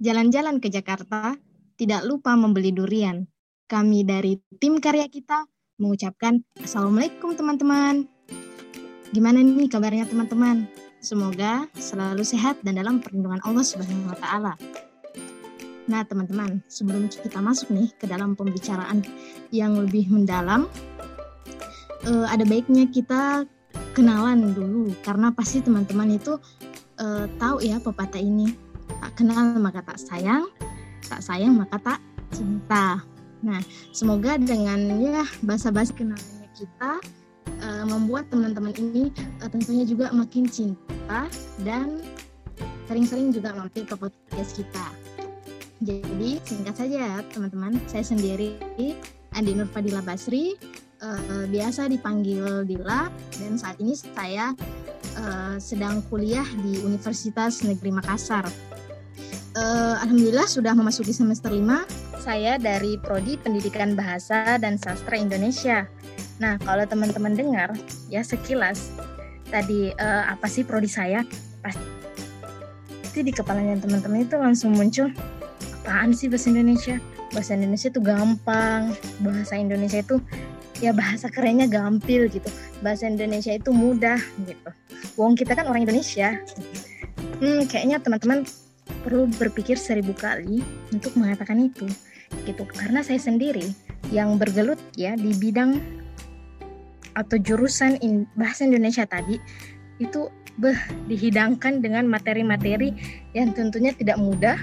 jalan-jalan ke Jakarta, tidak lupa membeli durian. Kami dari tim karya kita mengucapkan Assalamualaikum teman-teman. Gimana nih kabarnya teman-teman? Semoga selalu sehat dan dalam perlindungan Allah Subhanahu wa taala. Nah, teman-teman, sebelum kita masuk nih ke dalam pembicaraan yang lebih mendalam, uh, ada baiknya kita kenalan dulu karena pasti teman-teman itu uh, tahu ya pepatah ini tak kenal maka tak sayang. Tak sayang maka tak cinta. Nah semoga dengan ya bahasa-bahasa kenalannya kita uh, membuat teman-teman ini uh, tentunya juga makin cinta dan sering-sering juga mampir ke podcast kita. Jadi singkat saja teman-teman. Saya sendiri Andi Nur Fadila Basri. Uh, biasa dipanggil Dila. Dan saat ini saya uh, sedang kuliah di Universitas Negeri Makassar. Uh, Alhamdulillah sudah memasuki semester 5. Saya dari Prodi Pendidikan Bahasa dan Sastra Indonesia. Nah, kalau teman-teman dengar ya sekilas tadi uh, apa sih prodi saya? Pasti di kepalanya teman-teman itu langsung muncul apaan sih bahasa Indonesia? Bahasa Indonesia itu gampang, bahasa Indonesia itu ya bahasa kerennya gampil gitu bahasa Indonesia itu mudah gitu wong kita kan orang Indonesia hmm kayaknya teman-teman perlu berpikir seribu kali untuk mengatakan itu gitu karena saya sendiri yang bergelut ya di bidang atau jurusan in, bahasa Indonesia tadi itu beh dihidangkan dengan materi-materi yang tentunya tidak mudah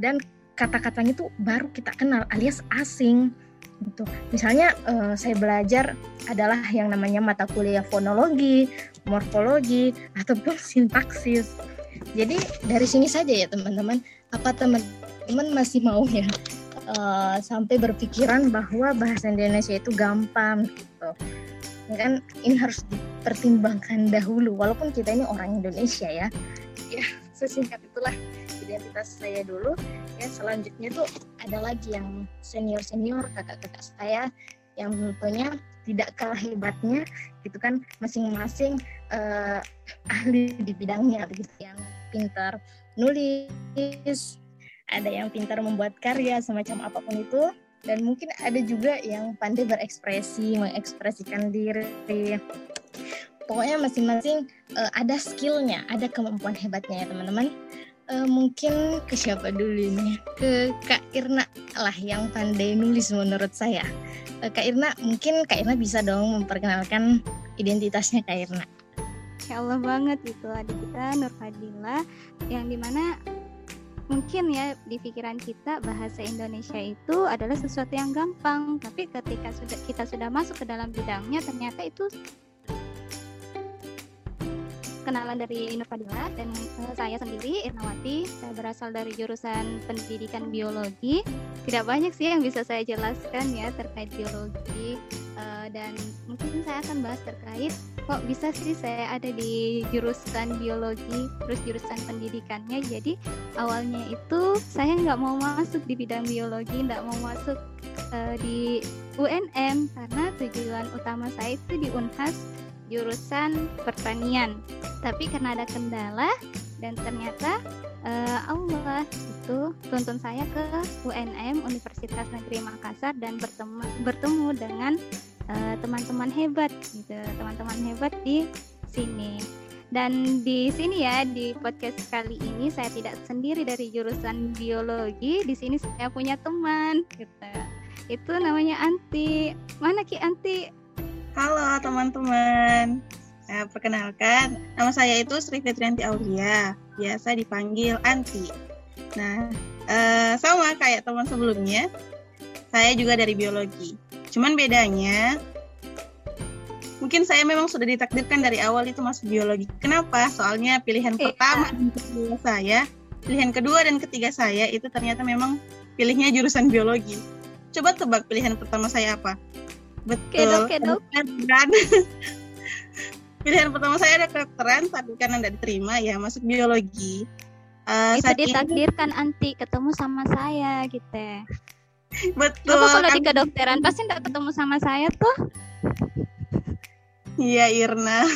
dan kata-katanya itu baru kita kenal alias asing gitu. Misalnya uh, saya belajar adalah yang namanya mata kuliah fonologi, morfologi ataupun sintaksis. Jadi dari sini saja ya teman-teman, apa teman-teman masih mau ya uh, sampai berpikiran bahwa bahasa Indonesia itu gampang gitu. Kan? Ini harus dipertimbangkan dahulu walaupun kita ini orang Indonesia ya. Ya, sesingkat itulah identitas saya dulu. Ya selanjutnya tuh ada lagi yang senior senior kakak-kakak saya yang tentunya tidak kalah hebatnya gitu kan? Masing-masing uh, ahli di bidangnya begitu yang pintar nulis ada yang pintar membuat karya semacam apa pun itu dan mungkin ada juga yang pandai berekspresi mengekspresikan diri pokoknya masing-masing uh, ada skillnya ada kemampuan hebatnya ya teman-teman uh, mungkin ke siapa dulu ini? Ke Kak Irna lah yang pandai nulis menurut saya. Uh, Kak Irna, mungkin Kak Irna bisa dong memperkenalkan identitasnya Kak Irna. Ya Allah banget gitu adik kita Nur Fadila yang di mana mungkin ya di pikiran kita bahasa Indonesia itu adalah sesuatu yang gampang tapi ketika sudah kita sudah masuk ke dalam bidangnya ternyata itu kenalan dari Inur Fadila dan uh, saya sendiri Irnawati. Saya berasal dari jurusan Pendidikan Biologi. Tidak banyak sih yang bisa saya jelaskan ya terkait biologi uh, dan mungkin saya akan bahas terkait kok bisa sih saya ada di jurusan biologi terus jurusan pendidikannya. Jadi awalnya itu saya nggak mau masuk di bidang biologi, nggak mau masuk uh, di UNM karena tujuan utama saya itu di Unhas jurusan pertanian tapi karena ada kendala dan ternyata uh, Allah itu tuntun saya ke UNM Universitas Negeri Makassar dan bertemu bertemu dengan uh, teman-teman hebat gitu teman-teman hebat di sini dan di sini ya di podcast kali ini saya tidak sendiri dari jurusan biologi di sini saya punya teman gitu itu namanya Anti mana Ki Anti Halo teman-teman. Nah, perkenalkan, nama saya itu Sri Fitrianti Aulia, biasa dipanggil Anti. Nah, eh, sama kayak teman sebelumnya, saya juga dari biologi. Cuman bedanya, mungkin saya memang sudah ditakdirkan dari awal itu masuk biologi. Kenapa? Soalnya pilihan iya. pertama dan kedua saya, pilihan kedua dan ketiga saya itu ternyata memang pilihnya jurusan biologi. Coba tebak pilihan pertama saya apa? Betul. Kedok, kedok. Pilihan pertama saya ada kedokteran, tapi karena tidak diterima ya masuk biologi. Uh, itu ditakdirkan anti ketemu sama saya gitu. Betul. Kamu kalau kan? di kedokteran pasti tidak ketemu sama saya tuh. Iya Irna.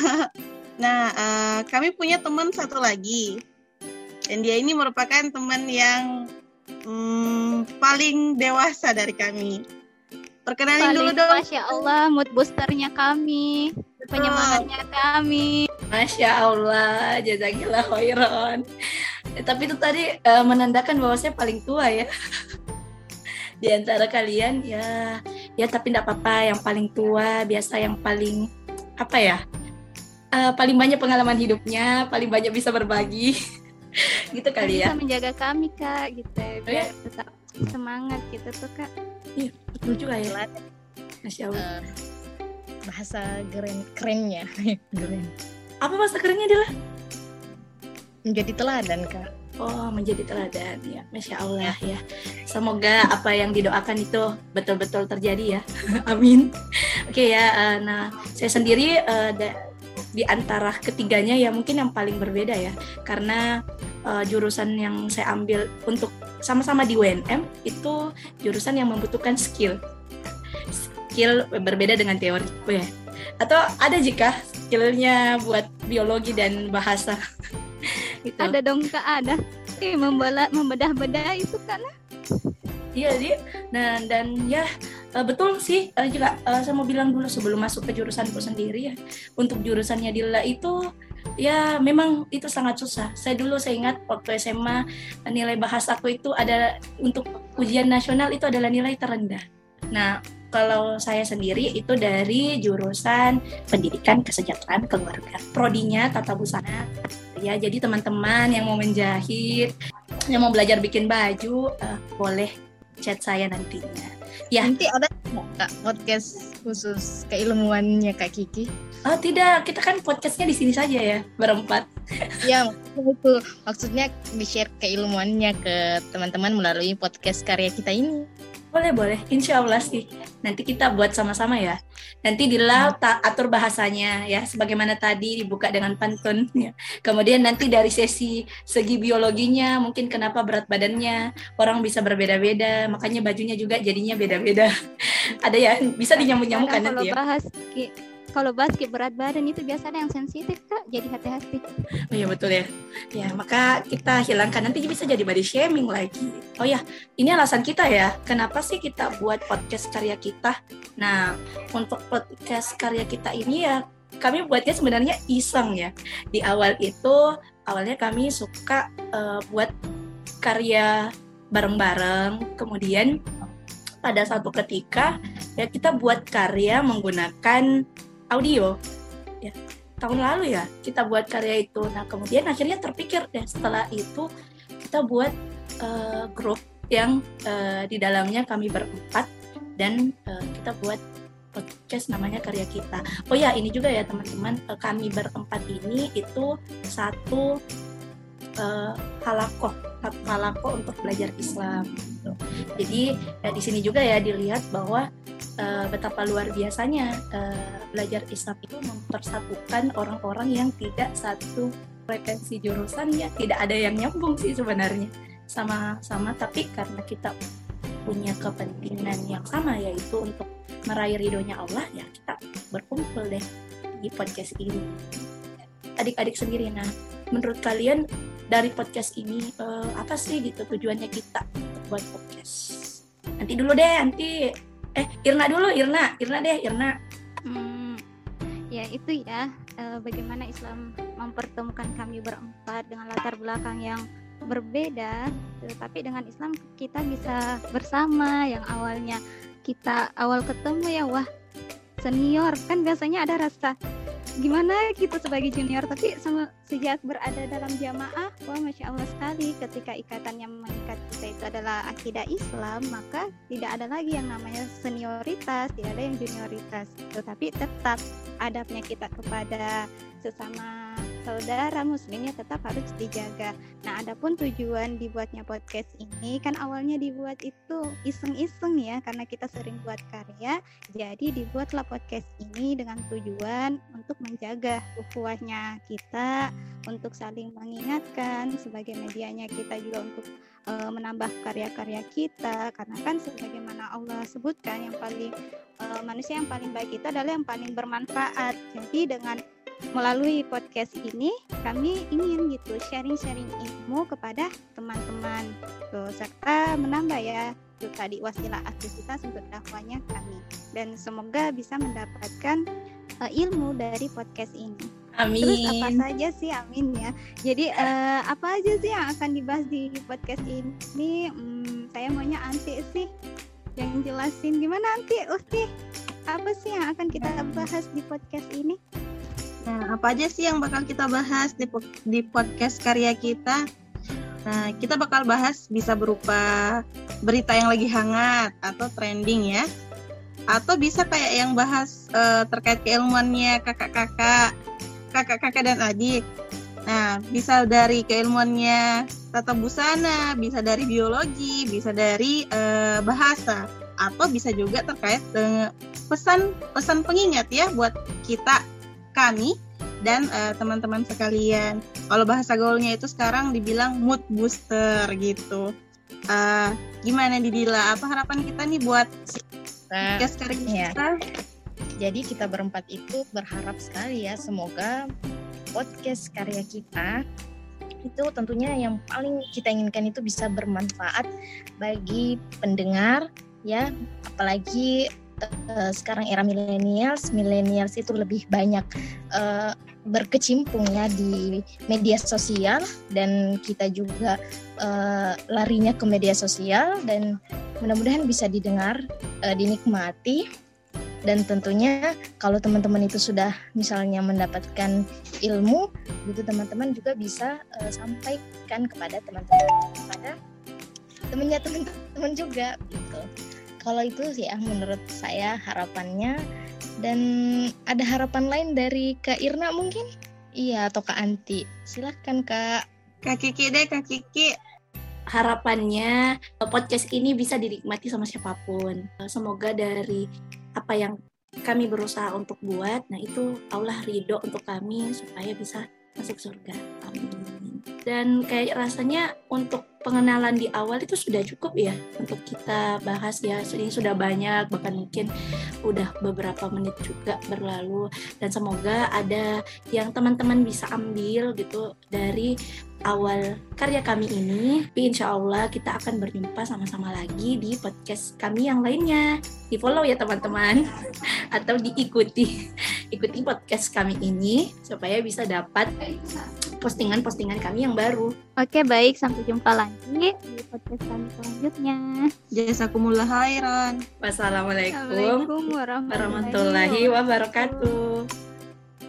Nah, uh, kami punya teman satu lagi. Dan dia ini merupakan teman yang hmm, paling dewasa dari kami. Perkenalin Paling dulu dong. Masya Allah, mood boosternya kami, penyemangatnya kami. Masya Allah, jazakillah khairan. Eh, tapi itu tadi eh, menandakan bahwa saya paling tua ya. Di antara kalian ya, ya tapi tidak apa-apa. Yang paling tua biasa yang paling apa ya? eh, paling banyak pengalaman hidupnya, paling banyak bisa berbagi. gitu kali bisa ya. menjaga kami kak, gitu, Oh, ya? tetap semangat gitu tuh kak. Betul juga ya. Masya Allah. Eh, bahasa keren kerennya keren Apa bahasa kerennya adalah? menjadi teladan kak Oh, menjadi teladan ya. Masya Allah ya. Semoga apa yang didoakan itu betul-betul terjadi ya. Amin. Oke ya. eh, nah, saya sendiri eh, da- di antara ketiganya ya mungkin yang paling berbeda ya. Karena eh, jurusan yang saya ambil untuk sama-sama di UNM itu jurusan yang membutuhkan skill. Skill berbeda dengan teori. Oh, ya. Atau ada jika skillnya buat biologi dan bahasa. gitu. Ada dong kak, ada. Membelah, membedah-bedah itu kan. Iya dia. Nah dan ya eh, betul sih eh, juga eh, saya mau bilang dulu sebelum masuk ke jurusanku sendiri ya. Untuk jurusannya Dila itu ya memang itu sangat susah. Saya dulu saya ingat waktu SMA nilai bahasaku itu ada untuk ujian nasional itu adalah nilai terendah. Nah kalau saya sendiri itu dari jurusan pendidikan kesejahteraan keluarga. Prodinya tata busana. Ya jadi teman-teman yang mau menjahit, yang mau belajar bikin baju eh, boleh chat saya nantinya. Ya. nanti ada nggak, kak podcast khusus keilmuannya kak Kiki Oh tidak, kita kan podcastnya di sini saja ya berempat. ya itu maksudnya di share keilmuannya ke teman-teman melalui podcast karya kita ini Boleh boleh, insya Allah sih. Nanti kita buat sama-sama ya. Nanti Dila ta- atur bahasanya ya, sebagaimana tadi dibuka dengan pantun. Ya. Kemudian nanti dari sesi segi biologinya, mungkin kenapa berat badannya orang bisa berbeda-beda, makanya bajunya juga jadinya beda-beda. Ada ya, bisa dinyamuk-nyamukkan Kadang nanti kalau ya. bahas kalau ki berat badan itu biasanya yang sensitif kak, jadi hati-hati. Oh iya betul ya. Ya, maka kita hilangkan nanti bisa jadi body shaming lagi. Oh ya, ini alasan kita ya. Kenapa sih kita buat podcast karya kita? Nah, untuk podcast karya kita ini ya kami buatnya sebenarnya iseng ya. Di awal itu awalnya kami suka eh, buat karya bareng-bareng. Kemudian pada satu ketika ya kita buat karya menggunakan audio. Ya tahun lalu ya kita buat karya itu. Nah kemudian akhirnya terpikir deh setelah itu kita buat eh, grup yang eh, di dalamnya kami berempat dan eh, kita buat podcast namanya karya kita. Oh ya ini juga ya teman-teman eh, kami berempat ini itu satu eh, halakoh satu halakoh untuk belajar Islam gitu. jadi ya, di sini juga ya dilihat bahwa eh, betapa luar biasanya eh, belajar Islam itu mempersatukan orang-orang yang tidak satu frekuensi jurusannya tidak ada yang nyambung sih sebenarnya sama-sama tapi karena kita punya kepentingan yang sama yaitu untuk meraih ridhonya Allah ya kita berkumpul deh di podcast ini. Adik-adik sendiri nah menurut kalian dari podcast ini eh, apa sih gitu tujuannya kita buat podcast? Nanti dulu deh nanti eh Irna dulu Irna. Irna deh Irna. Hmm, ya itu ya eh, bagaimana Islam mempertemukan kami berempat dengan latar belakang yang berbeda, tetapi dengan Islam kita bisa bersama. Yang awalnya kita awal ketemu ya wah senior. Kan biasanya ada rasa gimana kita sebagai junior? Tapi sama sejak berada dalam jamaah wah masya Allah sekali ketika ikatan yang mengikat itu adalah akidah Islam maka tidak ada lagi yang namanya senioritas tidak ada yang junioritas. Tetapi tetap adabnya kita kepada sesama saudara muslimnya tetap harus dijaga. Nah, adapun tujuan dibuatnya podcast ini kan awalnya dibuat itu iseng-iseng ya karena kita sering buat karya. Jadi dibuatlah podcast ini dengan tujuan untuk menjaga ukhuwahnya kita, untuk saling mengingatkan sebagai medianya kita juga untuk eh, menambah karya-karya kita karena kan sebagaimana Allah sebutkan yang paling eh, manusia yang paling baik itu adalah yang paling bermanfaat. Jadi dengan melalui podcast ini kami ingin gitu sharing-sharing ilmu kepada teman-teman tuh serta menambah ya itu tadi wasilah aktivitas untuk dakwahnya kami dan semoga bisa mendapatkan uh, ilmu dari podcast ini. Amin. Terus apa saja sih amin ya. Jadi uh, apa aja sih yang akan dibahas di podcast ini? Hmm, saya maunya Anti sih yang jelasin gimana Anti Uhti apa sih yang akan kita bahas di podcast ini? Nah, apa aja sih yang bakal kita bahas di, di podcast karya kita? Nah, kita bakal bahas bisa berupa berita yang lagi hangat atau trending ya. Atau bisa kayak yang bahas uh, terkait keilmuannya kakak-kakak, kakak-kakak dan adik. Nah, bisa dari keilmuannya tata busana, bisa dari biologi, bisa dari uh, bahasa, atau bisa juga terkait dengan pesan-pesan pengingat ya buat kita kami dan uh, teman-teman sekalian. Kalau bahasa gaulnya itu sekarang dibilang mood booster gitu. Uh, gimana Didila? Apa harapan kita nih buat nah, karya ya. kita? Jadi kita berempat itu berharap sekali ya semoga podcast karya kita itu tentunya yang paling kita inginkan itu bisa bermanfaat bagi pendengar ya apalagi uh, sekarang era milenials, milenials itu lebih banyak uh, berkecimpung ya di media sosial dan kita juga uh, larinya ke media sosial dan mudah-mudahan bisa didengar, uh, dinikmati. Dan tentunya kalau teman-teman itu sudah misalnya mendapatkan ilmu itu teman-teman juga bisa uh, sampaikan kepada teman-teman kepada temannya teman-teman juga gitu kalau itu sih ya menurut saya harapannya dan ada harapan lain dari Kak Irna mungkin? Iya atau Kak Anti? Silahkan Kak. Kak Kiki deh Kak Kiki. Harapannya podcast ini bisa dinikmati sama siapa pun. Semoga dari apa yang kami berusaha untuk buat, nah itu Allah ridho untuk kami supaya bisa masuk surga. Dan kayak rasanya untuk pengenalan di awal itu sudah cukup ya. Untuk kita bahas ya ini sudah banyak bahkan mungkin udah beberapa menit juga berlalu. Dan semoga ada yang teman-teman bisa ambil gitu dari awal karya kami ini. Tapi insya Allah kita akan berjumpa sama-sama lagi di podcast kami yang lainnya. Di follow ya teman-teman. Atau diikuti. Ikuti podcast kami ini supaya bisa dapat postingan-postingan kami yang baru. Oke, baik. Sampai jumpa lagi di podcast kami selanjutnya. Jazakumullah khairan. Wassalamualaikum warahmatullahi wabarakatuh.